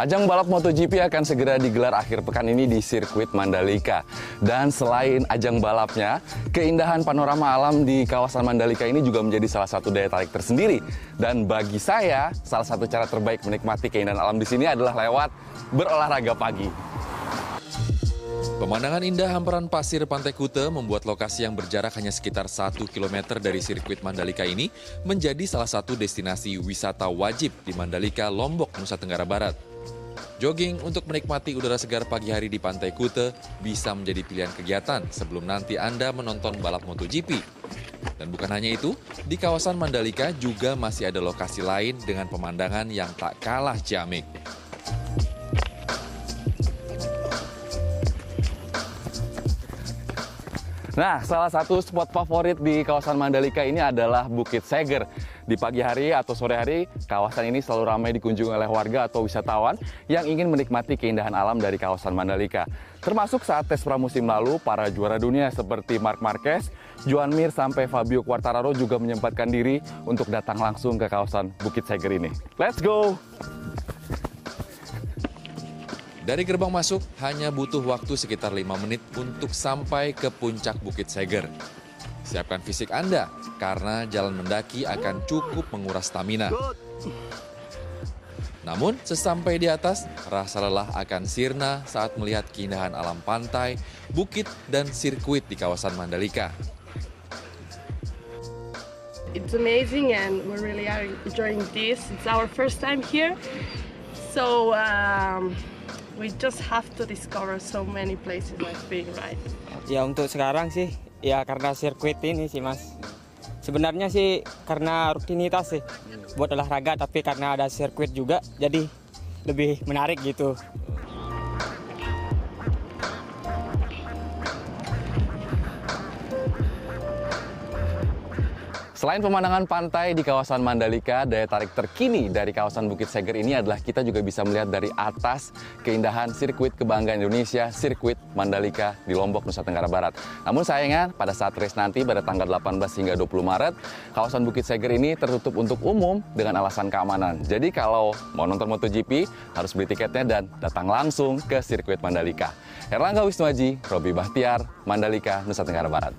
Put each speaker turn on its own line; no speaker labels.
Ajang balap MotoGP akan segera digelar akhir pekan ini di sirkuit Mandalika. Dan selain ajang balapnya, keindahan panorama alam di kawasan Mandalika ini juga menjadi salah satu daya tarik tersendiri. Dan bagi saya, salah satu cara terbaik menikmati keindahan alam di sini adalah lewat berolahraga pagi.
Pemandangan indah hamparan pasir Pantai Kute membuat lokasi yang berjarak hanya sekitar 1 km dari sirkuit Mandalika ini menjadi salah satu destinasi wisata wajib di Mandalika, Lombok, Nusa Tenggara Barat. Jogging untuk menikmati udara segar pagi hari di Pantai Kute bisa menjadi pilihan kegiatan sebelum nanti Anda menonton balap MotoGP. Dan bukan hanya itu, di kawasan Mandalika juga masih ada lokasi lain dengan pemandangan yang tak kalah ciamik.
Nah, salah satu spot favorit di kawasan Mandalika ini adalah Bukit Seger. Di pagi hari atau sore hari, kawasan ini selalu ramai dikunjungi oleh warga atau wisatawan yang ingin menikmati keindahan alam dari kawasan Mandalika. Termasuk saat tes pramusim lalu, para juara dunia seperti Mark Marquez, Joan Mir, sampai Fabio Quartararo juga menyempatkan diri untuk datang langsung ke kawasan Bukit Seger ini. Let's go!
Dari gerbang masuk hanya butuh waktu sekitar 5 menit untuk sampai ke puncak Bukit Seger. Siapkan fisik Anda karena jalan mendaki akan cukup menguras stamina. Namun sesampai di atas, rasa lelah akan sirna saat melihat keindahan alam pantai, bukit, dan sirkuit di kawasan Mandalika.
It's amazing and we really are enjoying this. It's our first time here. So um, we just have to discover so many places like being right.
Ya untuk sekarang sih ya karena sirkuit ini sih mas. Sebenarnya sih karena rutinitas sih buat olahraga tapi karena ada sirkuit juga jadi lebih menarik gitu.
Selain pemandangan pantai di kawasan Mandalika, daya tarik terkini dari kawasan Bukit Seger ini adalah kita juga bisa melihat dari atas keindahan sirkuit kebanggaan Indonesia, sirkuit Mandalika di Lombok, Nusa Tenggara Barat. Namun sayangnya pada saat race nanti pada tanggal 18 hingga 20 Maret, kawasan Bukit Seger ini tertutup untuk umum dengan alasan keamanan. Jadi kalau mau nonton MotoGP harus beli tiketnya dan datang langsung ke sirkuit Mandalika. Erlangga Wisnuaji, Robi Bahtiar, Mandalika, Nusa Tenggara Barat.